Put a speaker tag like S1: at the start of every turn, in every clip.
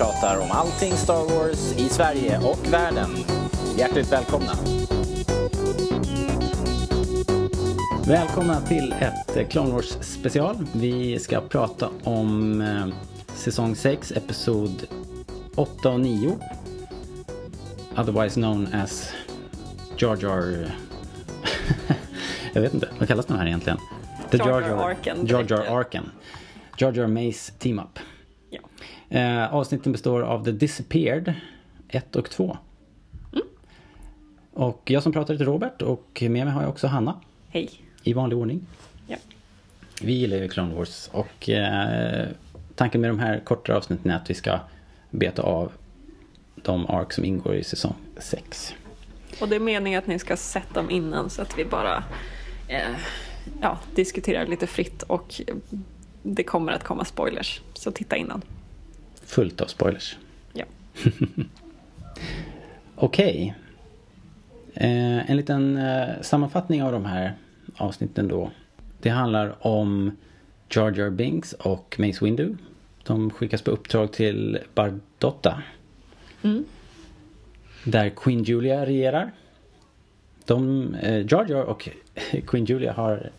S1: pratar om allting Star Wars i Sverige och världen. Hjärtligt välkomna! Välkomna till ett eh, Clone Wars special. Vi ska prata om eh, säsong 6, episod 8 och 9. Otherwise known as Jar Jar... Jag vet inte, vad kallas de här egentligen?
S2: The Jar Jar Arken.
S1: Jar Jar Arken. Jar Jar Mace Team Up.
S2: Ja.
S1: Eh, avsnitten består av The Disappeared 1 och 2.
S2: Mm.
S1: Och jag som pratar heter Robert och med mig har jag också Hanna.
S2: Hej.
S1: I vanlig ordning.
S2: Ja.
S1: Vi gillar ju Clone Wars och eh, tanken med de här kortare avsnitten är att vi ska beta av de ark som ingår i säsong 6.
S2: Och det är meningen att ni ska sett dem innan så att vi bara eh, ja, diskuterar lite fritt och det kommer att komma spoilers. Så titta innan.
S1: Fullt av spoilers.
S2: Ja.
S1: Okej. Eh, en liten eh, sammanfattning av de här avsnitten då. Det handlar om Jar Jar Binks och Mace Windu. De skickas på uppdrag till Bardotta.
S2: Mm.
S1: Där Queen Julia regerar. De, eh, Jar Jar och Queen Julia har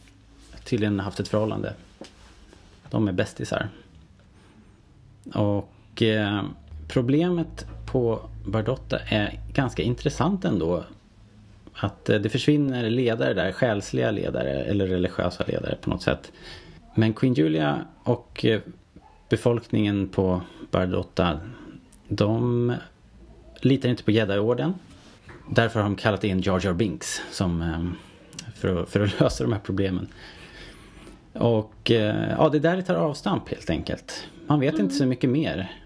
S1: tydligen haft ett förhållande. De är bästisar. Och eh, problemet på Bardotta är ganska intressant ändå. Att eh, det försvinner ledare där, själsliga ledare eller religiösa ledare på något sätt. Men Queen Julia och eh, befolkningen på Bardotta, de litar inte på Jedi-orden. Därför har de kallat in Jar Jar Binks som, eh, för, att, för att lösa de här problemen. Och eh, ja, det är där det tar avstamp helt enkelt. Man vet inte så mycket mer.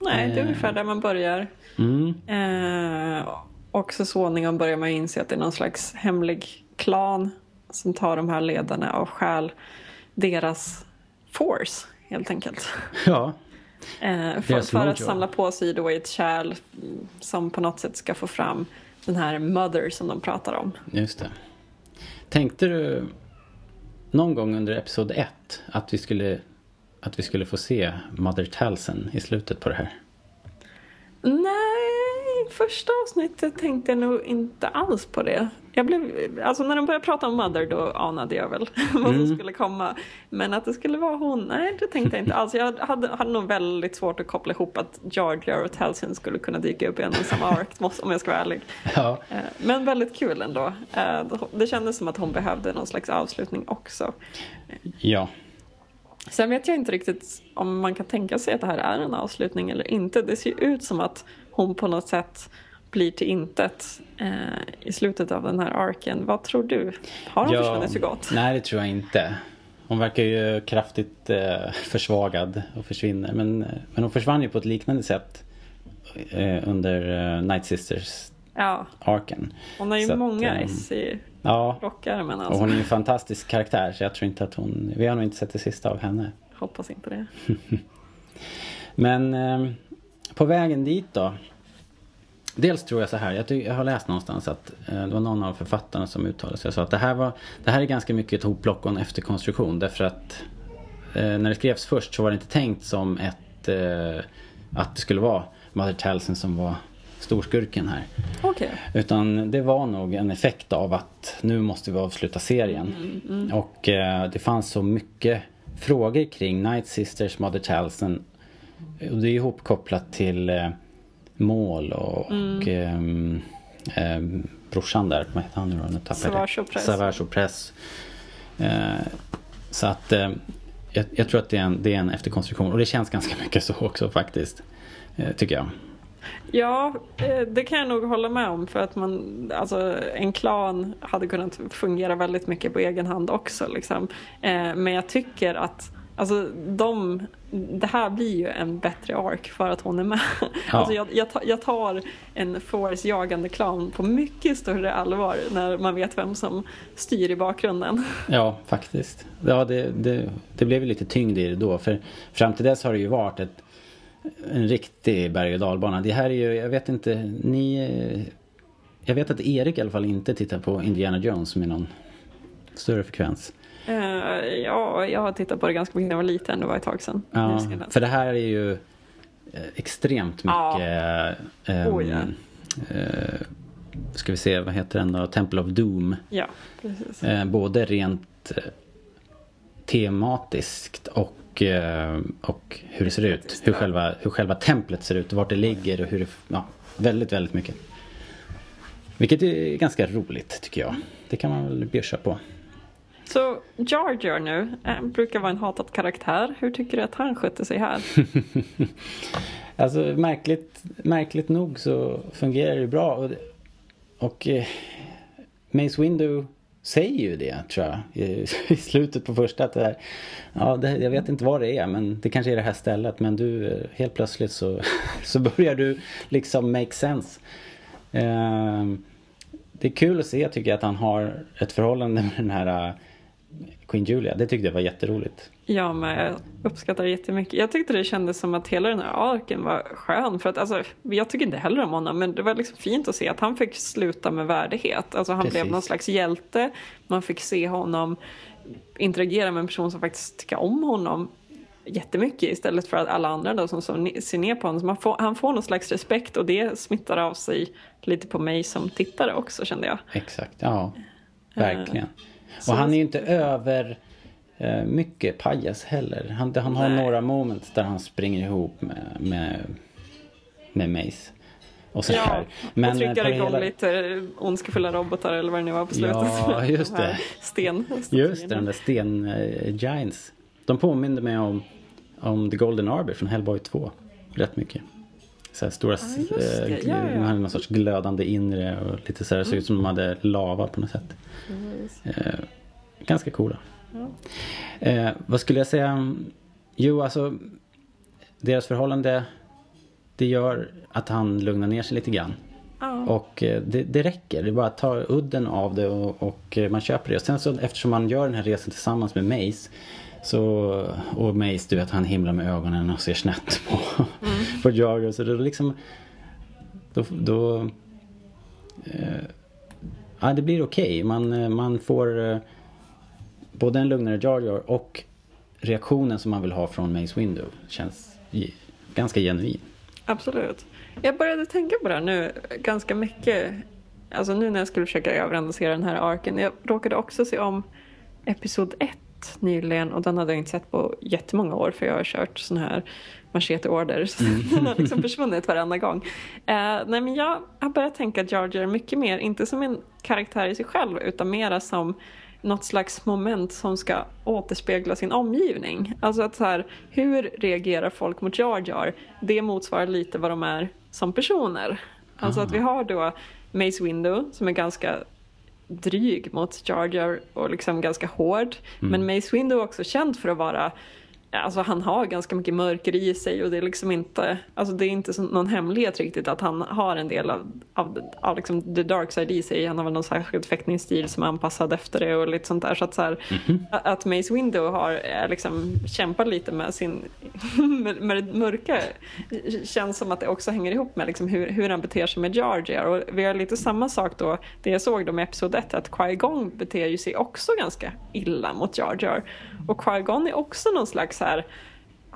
S2: Nej, det är
S1: Eh.
S2: ungefär där man börjar.
S1: Mm.
S2: Eh, och så småningom börjar man inse att det är någon slags hemlig klan som tar de här ledarna och stjäl deras force helt enkelt.
S1: Ja,
S2: Eh, för, för att samla på sig då ett kärl mm, som på något sätt ska få fram den här mother som de pratar om.
S1: just det. Tänkte du någon gång under episod 1 att vi skulle att vi skulle få se Mother Talsen i slutet på det här?
S2: Nej, första avsnittet tänkte jag nog inte alls på det. Jag blev, alltså när de började prata om Mother då anade jag väl vad som skulle komma. Men att det skulle vara hon, nej det tänkte jag inte alls. Jag hade, hade nog väldigt svårt att koppla ihop att Jar och Talcin skulle kunna dyka upp i en och samma ark, om jag ska vara ärlig.
S1: Ja,
S2: Eh, Men väldigt kul ändå. Eh, Det kändes som att hon behövde någon slags avslutning också.
S1: ja.
S2: Sen vet jag inte riktigt om man kan tänka sig att det här är en avslutning eller inte. Det ser ju ut som att hon på något sätt blir till intet eh, i slutet av den här arken. Vad tror du? Har hon
S1: ja.
S2: försvunnit så gott?
S1: Nej, det tror jag inte. Hon verkar ju kraftigt eh, försvagad och försvinner. Men, eh, men hon försvann ju på ett liknande sätt eh, under eh, Night Sisters-arken.
S2: Ja, hon har ju
S1: Så att,
S2: många
S1: ehm,
S2: S i
S1: Ja,
S2: rockärmen
S1: och
S2: alltså.
S1: hon är ju en fantastisk karaktär så jag tror inte att hon... Vi har nog inte sett det sista av henne.
S2: Hoppas inte det.
S1: Men eh, på vägen dit då. Dels tror jag så här, jag, jag har läst någonstans att eh, det var någon av författarna som uttalade sig och sa att det här, var, det här är ganska mycket ett hopplock och en efterkonstruktion. Därför att eh, när det skrevs först så var det inte tänkt som ett, eh, att det skulle vara Mother Talcin som var storskurken här.
S2: Okej.
S1: Utan det var nog en effekt av att nu måste vi avsluta serien. Och eh, det fanns så mycket frågor kring Night Sisters, Mother Talcin. Och det är ihopkopplat till eh, mål och, och ehm, ehm, brorsan där, vad heter han nu då? Nu tappade jag det.
S2: Savage.
S1: Savage Opress. Eh, så att eh, jag, jag tror att det är, en, det är en efterkonstruktion. Och det känns ganska mycket så också faktiskt. Eh, tycker jag.
S2: Ja, eh, det kan jag nog hålla med om för att man, alltså en klan hade kunnat fungera väldigt mycket på egen hand också liksom. Eh, Men jag tycker att Alltså de, det här blir ju en bättre ark för att hon är med.
S1: Ja.
S2: Alltså jag, jag, tar, jag tar en Force-jagande clown på mycket större allvar när man vet vem som styr i bakgrunden.
S1: Ja, faktiskt. Ja, det, det, det blev ju lite tyngd i det då. För fram till dess har det ju varit ett, en riktig berg och dalbana. Det här är ju, jag vet inte, ni... Jag vet att Erik i alla fall inte tittar på Indiana Jones med någon större frekvens.
S2: Uh, ja, jag har tittat på det ganska mycket när jag var liten, det var ett tag sedan.
S1: Ja, för det här är ju eh, extremt mycket... Ja. Um, oh, ja. uh, ska vi se, vad heter den då? Temple of Doom.
S2: Ja, precis.
S1: Uh, både rent tematiskt och, och hur det ser ut. Hur själva, hur själva templet ser ut, vart det ligger och hur det... Ja, väldigt, väldigt mycket. Vilket är ganska roligt tycker jag. Det kan man väl bjussa på.
S2: Så Jar Jar nu eh, brukar vara en hatad karaktär. Hur tycker du att han skötte sig här?
S1: alltså märkligt, märkligt nog så fungerar det bra. Och, och eh, Mace Window säger ju det tror jag i, i slutet på första. Att det här, ja, det, jag vet inte vad det är men det kanske är det här stället. Men du eh, helt plötsligt så, så börjar du liksom make sense. Eh, det är kul att se tycker jag att han har ett förhållande med den här eh, Queen Julia. Det tyckte jag var jätteroligt.
S2: Ja, men jag uppskattar det jättemycket. Jag tyckte det kändes som att hela den här arken var skön. För att, alltså, jag tycker inte heller om honom, men det var liksom fint att se att han fick sluta med värdighet. Alltså, han Precis. blev någon slags hjälte. Man fick se honom interagera med en person som faktiskt tycker om honom jättemycket istället för att alla andra då som, som ser ner på honom. Får, han får någon slags respekt och det smittar av sig lite på mig som tittare också kände jag.
S1: Exakt, ja. Verkligen. Uh. Och han är ju inte över eh, mycket pajas heller. Han, han har några moments där han springer ihop med, med, med Mace. Och så
S2: ja, Men och trycker igång hela... lite ondskefulla robotar eller vad det nu var på slutet.
S1: Ja, just det.
S2: sten.
S1: Just det, de där sten-giants. Uh, de påminner mig om, om The Golden Arbor från Hellboy 2. Rätt mycket. Så stora, ja, eh, ja, ja. hade någon sorts glödande inre och lite så här, mm. såg ut som de hade lava på något sätt. Eh, ganska coola. Eh, vad skulle jag säga? Jo, alltså deras förhållande det gör att han lugnar ner sig lite grann. Och eh, det, det, räcker. Det är bara att ta udden av det och, och, eh, man köper det. Och sen så eftersom man gör den här resan tillsammans med Mace så, och Mace, du vet, han himlar med ögonen och ser snett på, mm. på Jargo. Så då liksom, då, då eh, ja, det blir okej. Okay. Man, eh, man får eh, både en lugnare Jar Jar och reaktionen som man vill ha från Mace Windu känns ganska genuin.
S2: Absolut. Jag började tänka på det här nu ganska mycket. Alltså nu när jag skulle försöka överanalysera den här arken. Jag råkade också se om Episod 1 nyligen och den hade jag inte sett på jättemånga år för jag har kört sån här machete order så mm. den har liksom försvunnit varenda gång. Uh, nej men jag har börjat tänka Jar Jar mycket mer, inte som en karaktär i sig själv utan mera som något slags moment som ska återspegla sin omgivning. Alltså att så här, hur reagerar folk mot Jar Jar? Det motsvarar lite vad de är som personer. Alltså att vi har då Mace Windu som är ganska dryg mot Jar Jar och liksom ganska hård. Mm. Men Mace Windu är också känd för att vara Alltså han har ganska mycket mörker i sig och det är liksom inte, alltså det är inte någon hemlighet riktigt att han har en del av, av, av liksom the dark side i sig. Han har väl någon särskild fäktningsstil som är anpassad efter det och lite sånt där. Så att, så här, mm -hmm. att Mace Windu har liksom kämpat lite med sin, med, med det mörka känns som att det också hänger ihop med liksom hur, hur han beter sig med Jar Jar. Och vi har lite samma sak då, det jag såg då med Episod 1, att Qui-Gon beter ju sig också ganska illa mot Jar Jar. Och Qui-Gon är också någon slags här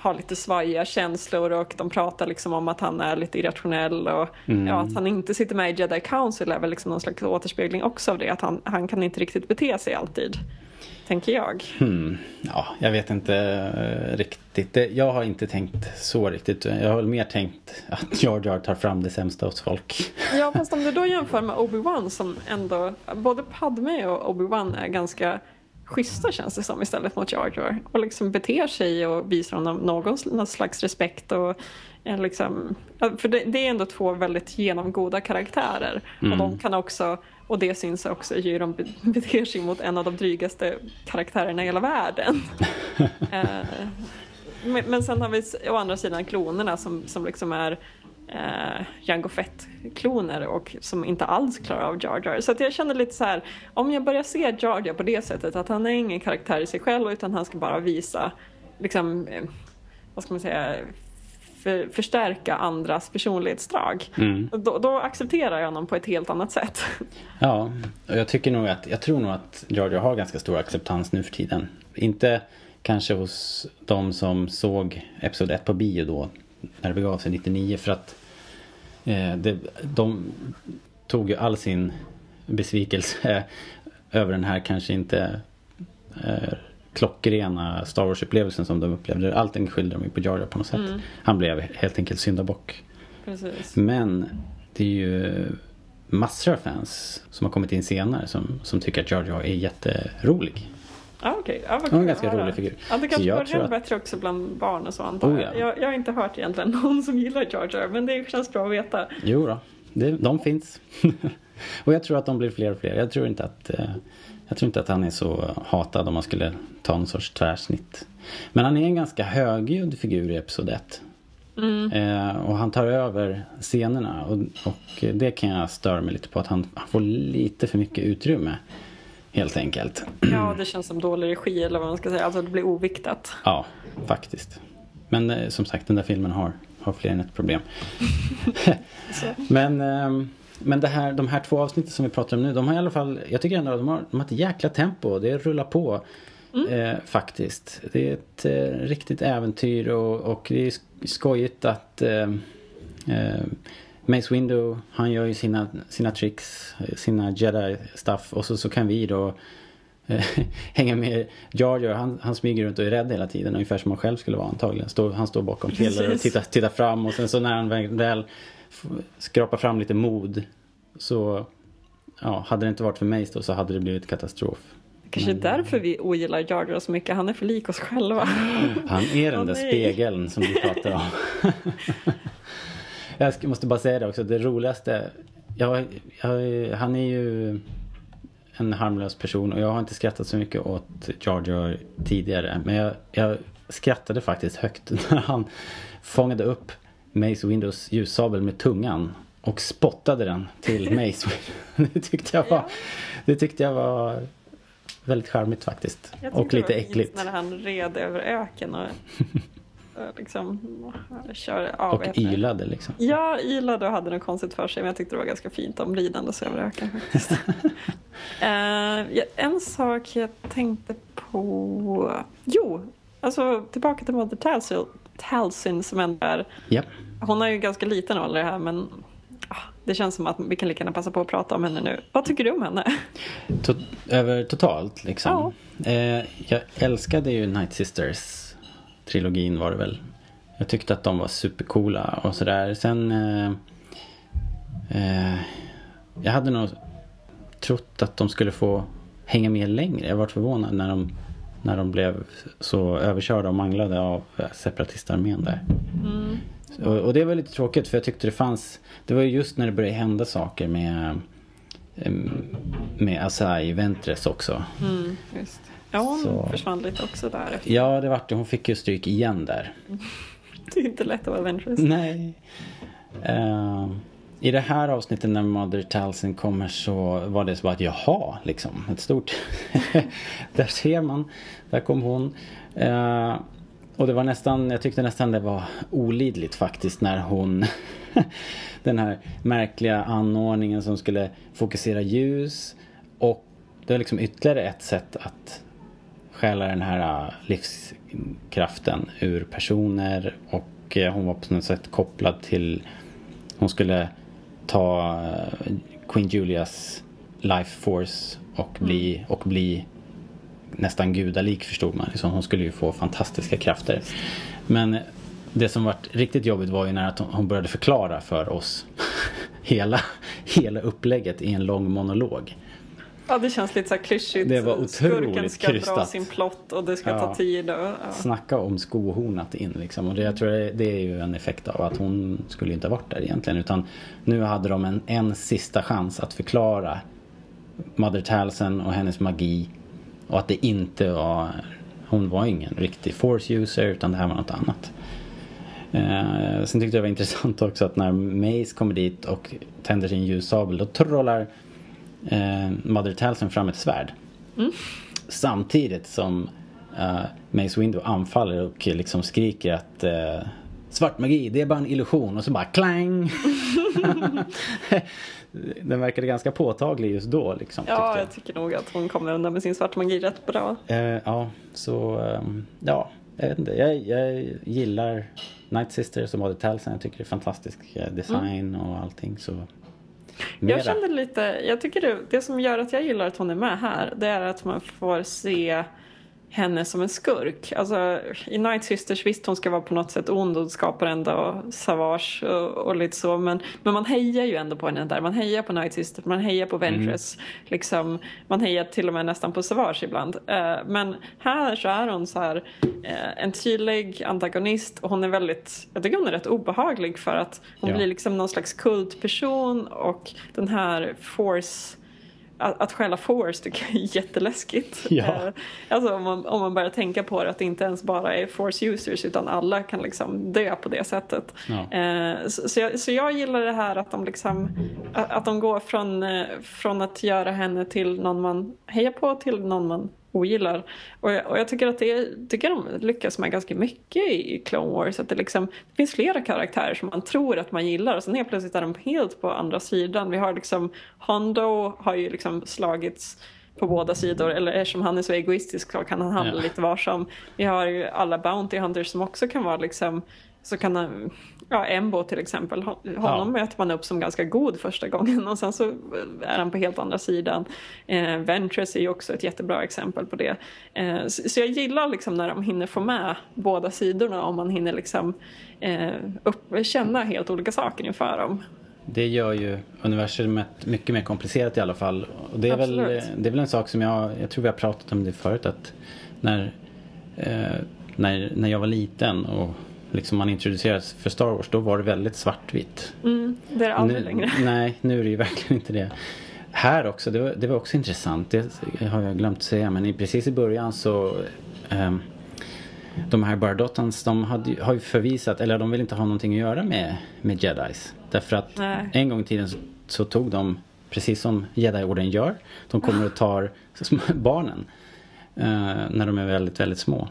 S2: har lite svajiga känslor och de pratar liksom om att han är lite irrationell och mm. ja, att han inte sitter med i Jedi Council är väl liksom någon slags återspegling också av det att han, han kan inte riktigt bete sig alltid. Tänker jag.
S1: Hmm. Ja, jag vet inte uh, riktigt. Jag har inte tänkt så riktigt. Jag har mer tänkt att Jar Jar tar fram det sämsta hos folk.
S2: ja, fast om du då jämför med Obi-Wan som ändå, både Padme och Obi-Wan är ganska schyssta känns det som istället mot Jar Jar. Och liksom beter sig och visar honom någon slags respekt. Och liksom, för det, det, är ändå två väldigt genomgoda karaktärer. Mm. Och de kan också, och det syns också i hur de beter sig mot en av de drygaste karaktärerna i hela världen. eh, men, men sen har vi å andra sidan klonerna som, som liksom är eh, Jango Fett-kloner och som inte alls klarar av Jar Jar. Så att jag känner lite så här, om jag börjar se Jar Jar på det sättet att han är ingen karaktär i sig själv utan han ska bara visa liksom, eh, vad ska man säga, för, förstärka andras personlighetsdrag.
S1: Mm.
S2: Då, då accepterar jag honom på ett helt annat sätt.
S1: Ja, och jag tycker nog att, jag tror nog att Georgia har ganska stor acceptans nu för tiden. Inte kanske hos de som såg Episod 1 på bio då, när det begav sig 99, för att det, de tog ju all sin besvikelse över den här kanske inte eh, klockrena Star Wars-upplevelsen som de upplevde. Allting skyllde de ju på Jar Jar på något sätt.
S2: Mm.
S1: Han blev helt enkelt syndabock.
S2: Precis.
S1: Men det är ju massor av fans som har kommit in senare som, som tycker att Jar Jar är jätterolig.
S2: Ja, okej. Ja, vad
S1: Han är
S2: kul
S1: en ganska rolig figur.
S2: Ja, det kanske hem
S1: att-
S2: bättre också bland barn och så antar
S1: Oh,
S2: jag.
S1: ja.
S2: jag. Jag har inte hört egentligen någon som gillar Jar Jar, men det känns bra att veta.
S1: Jo då, det, de finns. och jag tror att de blir fler och fler. Jag tror inte att eh, jag tror inte att han är så hatad om man skulle ta en sorts tvärsnitt. Men han är en ganska högljudd figur i Episod 1.
S2: Mm.
S1: Eh, och han tar över scenerna och, och det kan jag störa mig lite på att han, han får lite för mycket utrymme. Helt enkelt.
S2: Ja, det känns som dålig regi eller vad man ska säga. Alltså det blir oviktat.
S1: Ja, faktiskt. Men eh, som sagt, den där filmen har, har fler än ett problem. Men, ehm, men det här, de här två avsnitten som vi pratar om nu, de har i alla fall, jag tycker ändå att de har, de har ett jäkla tempo. Det rullar på. Eh, faktiskt. Det är ett eh, riktigt äventyr och, och det är sk- skojigt att eh, eh, Mace Windu, han gör ju sina, sina tricks, sina jedi-stuff och så, så kan vi då eh, hänga med Jar Jar. Han, han smyger runt och är rädd hela tiden, ungefär som han själv skulle vara antagligen. Står, han står bakom pelare och tittar, tittar fram och sen så när han väl, skrapar fram lite mod så ja, hade det inte varit för Mace då så hade det blivit katastrof.
S2: Kanske därför vi ogillar Jar Jar så mycket. Han är för lik oss själva.
S1: Han är den
S2: Åh,
S1: där
S2: nej.
S1: spegeln som du pratar om. jag måste bara säga det också, det roligaste. Jag, jag, han är ju en harmlös person och jag har inte skrattat så mycket åt Jar Jar tidigare. Men jag, jag skrattade faktiskt högt när han fångade upp Mace Windows ljussabel med tungan och spottade den till Mace. det tyckte jag var,
S2: Ja.
S1: det tyckte jag var väldigt charmigt faktiskt.
S2: Jag tyckte
S1: Och lite
S2: det var
S1: äckligt.
S2: När han red över öken och liksom kör av.
S1: Och ylade liksom.
S2: Ja, ylade och hade något konstigt för sig men jag tyckte det var ganska fint om ridandes över öken faktiskt. Eh, ja, en sak jag tänkte på... Jo, alltså tillbaka till Mother Talcin som ändå är...
S1: Ja.
S2: Hon är ju ganska liten ålder här men ah, det känns som att vi kan lika gärna passa på att prata om henne nu. Vad tycker du om henne?
S1: To över totalt liksom. Eh, jag älskade ju Night Sisters trilogin var det väl. Jag tyckte att de var supercoola och sådär. Sen eh, eh, Jag hade nog trott att de skulle få hänga med längre. Jag var förvånad när de när de blev så överkörda och manglade av eh, separatistarmén där.
S2: Mm.
S1: Och, och det var lite tråkigt för jag tyckte det fanns Det var ju just när det började hända saker med Med Asai Ventress också.
S2: Mm, just. Ja, hon
S1: Så.
S2: försvann lite också där. efter.
S1: Ja, det vart det. Hon fick ju stryk igen där.
S2: Det är inte lätt att vara Ventress.
S1: Nej. Ehm, I det här avsnittet när Mother Talcin kommer så var det så bara att jaha, liksom. Ett stort... där ser man. Där kom hon. Ehm, och det var nästan, jag tyckte nästan det var olidligt faktiskt när hon Den här märkliga anordningen som skulle fokusera ljus. Och det var liksom ytterligare ett sätt att stjäla den här äh, livskraften ur personer och eh, hon var på något sätt kopplad till hon skulle ta eh, Queen Julias life force och bli, och bli nästan gudalik förstod man. Liksom, hon skulle ju få fantastiska krafter. Men det som var riktigt jobbigt var ju när hon- började förklara för oss hela, hela upplägget i en lång monolog.
S2: Ja, det känns lite så här klyschigt.
S1: Det var otroligt
S2: Skurken ska dra sin plott och det ska
S1: Ja.
S2: ta tid. Och, ja.
S1: Snacka om skohornat in liksom. Och det, jag tror det, är ju en effekt av att hon skulle inte ha varit där egentligen. Utan nu hade de en, en sista chans att förklara Mother Talcin och hennes magi. Och att det inte var, hon var ingen riktig force user utan det här var något annat. Eh, sen tyckte jag det var intressant också att när Mace kommer dit och tänder sin ljussabel då trollar eh, Mother Talcin fram ett svärd. Samtidigt som uh, Mace Windu anfaller och liksom skriker att uh, svart magi, det är bara en illusion och så bara klang. Den verkade ganska påtaglig just då liksom.
S2: Ja, jag. jag tycker nog att hon kommer undan med sin svart magi rätt bra.
S1: Uh, ja, så um, ja, jag vet inte. Jag, jag gillar Night Sister som Mother Talsen. Jag tycker det är fantastisk eh, design mm. och allting. Så
S2: Mera. Jag kände lite, jag tycker det, det som gör att jag gillar att hon är med här, det är att man får se henne som en skurk. Alltså, I Night Sisters, visst hon ska vara på något sätt ond och skapar ändå savage och, och, lite så. Men, men man hejar ju ändå på henne där. Man hejar på Night Sisters, man hejar på Ventress. Mm. Liksom, man hejar till och med nästan på savage ibland. Uh, men här så är hon så här uh, en tydlig antagonist och hon är väldigt, jag tycker hon är rätt obehaglig för att hon ja. blir liksom någon slags kultperson och den här force att, att stjäla force tycker jag är jätteläskigt. Ja. Eh, alltså om man, om man börjar tänka på det att det inte ens bara är force users utan alla kan liksom dö på det sättet. Ja. Eh, så, så, jag, så jag gillar det här att de liksom att de går från, eh, från att göra henne till någon man hejar på till någon man ogillar. Och jag, och jag tycker att det tycker de lyckas med ganska mycket i Clone Wars. Att det, liksom, det finns flera karaktärer som man tror att man gillar och sen helt plötsligt är de helt på andra sidan. Vi har liksom Hondo har ju liksom slagits på båda sidor eller eftersom han är så egoistisk så kan han handla ja. lite varsam. Vi har ju alla Bounty Hunters som också kan vara liksom så kan han, ja Embo till exempel, honom ja. möter man upp som ganska god första gången och sen så är han på helt andra sidan. Eh, Ventress är ju också ett jättebra exempel på det. Eh, så, så, jag gillar liksom när de hinner få med båda sidorna om man hinner liksom eh, upp, känna helt olika saker inför dem.
S1: Det gör ju universumet mycket mer komplicerat i alla fall. Och det, är väl, det är väl en sak som jag, jag tror vi har pratat om det förut att när, eh, när, när jag var liten och liksom man introducerades för Star Wars då var det väldigt svartvitt.
S2: Mm, det är det aldrig nu, längre.
S1: Nej, nu är det ju verkligen inte det. Här också, det var, det var också intressant. Det har jag glömt säga men precis i början så um, de här Bardotans de hade, har ju förvisat, eller de vill inte ha någonting att göra med, med Jedis. Därför att Nej. en gång i tiden så, så tog de, precis som Jedi-orden gör, de kommer och tar barnen uh, när de är väldigt, väldigt små.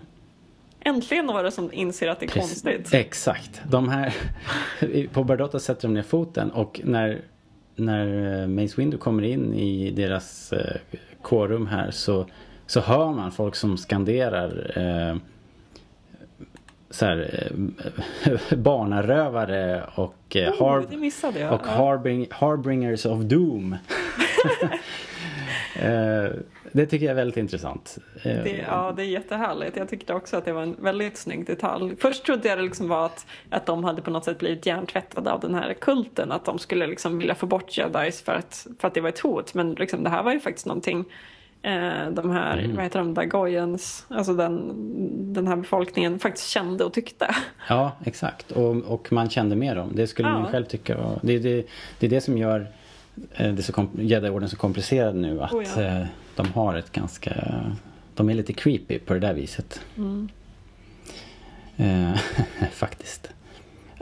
S2: Äntligen några som inser att det är Precis, konstigt.
S1: Exakt. De här, på Bardotta sätter de ner foten och när, när eh, Mace Windu kommer in i deras eh, kårum här så, så hör man folk som skanderar eh, så här, eh, barnarövare och, eh,
S2: oh, har,
S1: och harbing, Harbringers of Doom. eh, det tycker jag är väldigt intressant.
S2: Eh, det, ja, det är jättehärligt. Jag tyckte också att det var en väldigt snygg detalj. Först trodde jag det liksom var att, att de hade på något sätt blivit hjärntvättade av den här kulten. Att de skulle liksom vilja få bort jedis för att, för att det var ett hot. Men liksom, det här var ju faktiskt någonting eh, de här, mm. vad heter de, Dagoyens, alltså den, den här befolkningen faktiskt kände och tyckte.
S1: Ja, exakt. Och, och man kände med dem. Det skulle ja. man själv tycka. Det, det, det är det som gör det så Jedi-orden så komplicerad nu. Att oh ja. Eh, de har ett ganska... De är lite creepy på det där viset. Mm. Eh, faktiskt.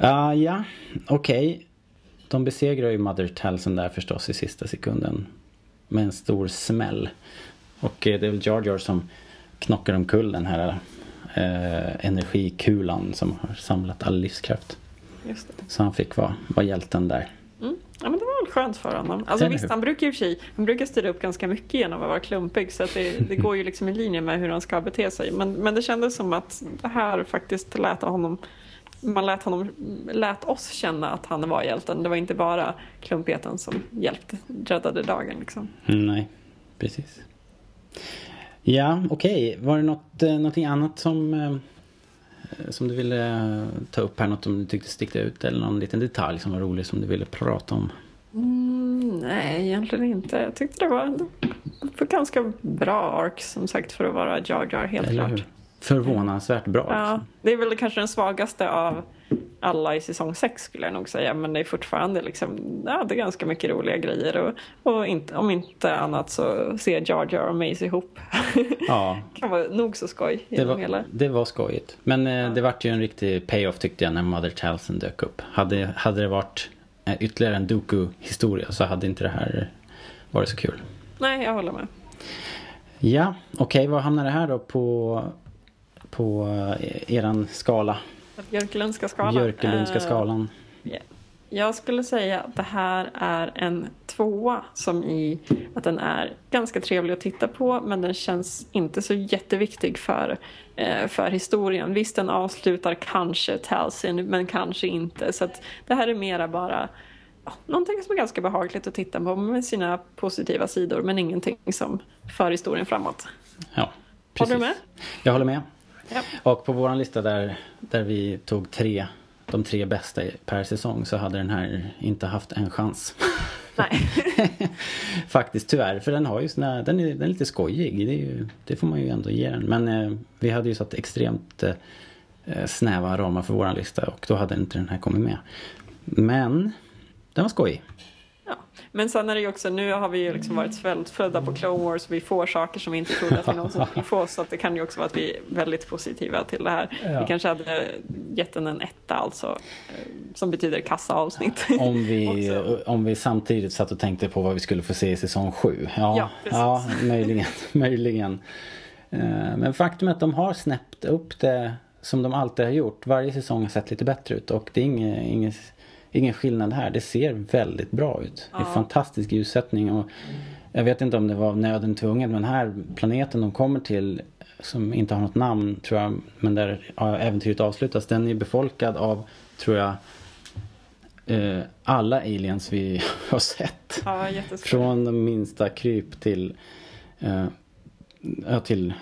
S1: Uh, ja, okej. Okay. De besegrar ju Mother Talson där förstås i sista sekunden. Med en stor smäll. Och eh, det är väl Jar Jar som knockar omkull den här eh, energikulan som har samlat all livskraft. Så han fick vara, vara hjälten där.
S2: Ja men det var väl skönt för honom. Alltså visst han brukar ju sig, han brukar styra upp ganska mycket genom att vara klumpig så det, det går ju liksom i linje med hur han ska bete sig. Men, men det kändes som att det här faktiskt lät honom man lät, honom, lät oss känna att han var hjälten. Det var inte bara klumpigheten som hjälpte, räddade dagen liksom.
S1: Mm, nej, precis. Ja, okej. Okay. Var det något, eh, någonting annat som Eh, som du ville eh, ta upp här? Något som du tyckte stickte ut eller någon liten detalj som var rolig som du ville prata om?
S2: Mm, nej, egentligen inte. Jag tyckte det var, det var ganska bra ark som sagt för att vara Jar Jar helt eller klart. Hur?
S1: Förvånansvärt bra.
S2: Ja, det är väl kanske den svagaste av alla i säsong 6 skulle jag nog säga. Men det är fortfarande liksom, ja, det är ganska mycket roliga grejer. Och, och inte, om inte annat så ser Jar Jar och Mace ihop. Ja. kan vara nog så skoj
S1: det var, hela. det var skojigt. Men eh, ja. det vart ju en riktig payoff tyckte jag när Mother Talson dök upp. Hade, hade det varit eh, ytterligare en Doku-historia så hade inte det här varit så kul.
S2: Nej, jag håller med.
S1: Ja, okej, okay, vad hamnar det här då på, på eh, eran skala?
S2: Björklundska skalan.
S1: Björkelundska
S2: Eh,
S1: skalan.
S2: Ja. Jag skulle säga att det här är en tvåa som i att den är ganska trevlig att titta på men den känns inte så jätteviktig för, eh, för historien. Visst, den avslutar kanske Talsin men kanske inte. Så det här är mera bara ja, någonting som är ganska behagligt att titta på med sina positiva sidor men ingenting som för historien framåt.
S1: Ja,
S2: Håller du
S1: precis.
S2: med?
S1: Jag håller med.
S2: Ja.
S1: Och på våran lista där, där vi tog tre, de tre bästa per säsong så hade den här inte haft en chans.
S2: Nej.
S1: Faktiskt tyvärr, för den har ju såna, den är, den är lite skojig. Det, ju, det får man ju ändå ge den. Men eh, vi hade ju satt extremt eh, snäva ramar för våran lista och då hade inte den här kommit med. Men den var skojig.
S2: Men sen är det ju också, nu har vi ju liksom varit svältfödda på Clone Wars och vi får saker som vi inte trodde att vi någonsin skulle få. Så att det kan ju också vara att vi är väldigt positiva till det här.
S1: Ja.
S2: Vi kanske hade gett den en etta alltså, eh, som betyder kassaavsnitt.
S1: Om vi, om vi samtidigt satt och tänkte på vad vi skulle få se i säsong 7. Ja,
S2: Ja,
S1: ja möjligen. möjligen. Eh, Men faktum är att de har snäppt upp det som de alltid har gjort. Varje säsong har sett lite bättre ut och det är ingen, ingen, ingen skillnad här. Det ser väldigt bra ut. Det är
S2: Ja.
S1: fantastisk ljussättning och jag vet inte om det var nöden tvungen men här planeten de kommer till som inte har något namn tror jag men där ja, äventyret avslutas den är befolkad av tror jag eh, alla aliens vi har sett.
S2: Ja.
S1: Från de minsta kryp till, eh, ja, till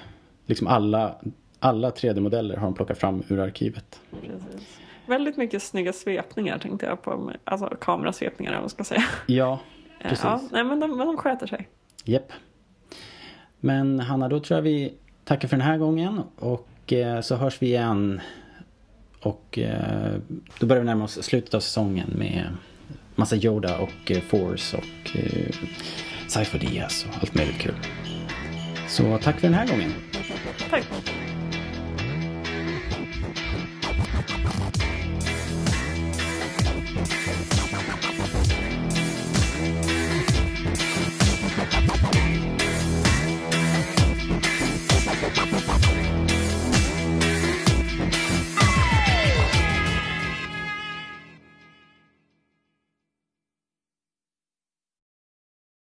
S1: liksom alla, alla 3D-modeller har de plockat fram ur arkivet.
S2: Precis. Väldigt mycket snygga svepningar tänkte jag på. Alltså kamerasvepningar eller vad man ska säga.
S1: Ja, precis.
S2: Ja, nej, men de, men de sköter sig.
S1: Japp. Men Hanna, då tror jag vi tackar för den här gången och eh, så hörs vi igen. Och eh, då börjar vi närma oss slutet av säsongen med massa Yoda och eh, Force och eh, Cypher Diaz och allt möjligt kul. Så tack för den här gången.
S2: Tack.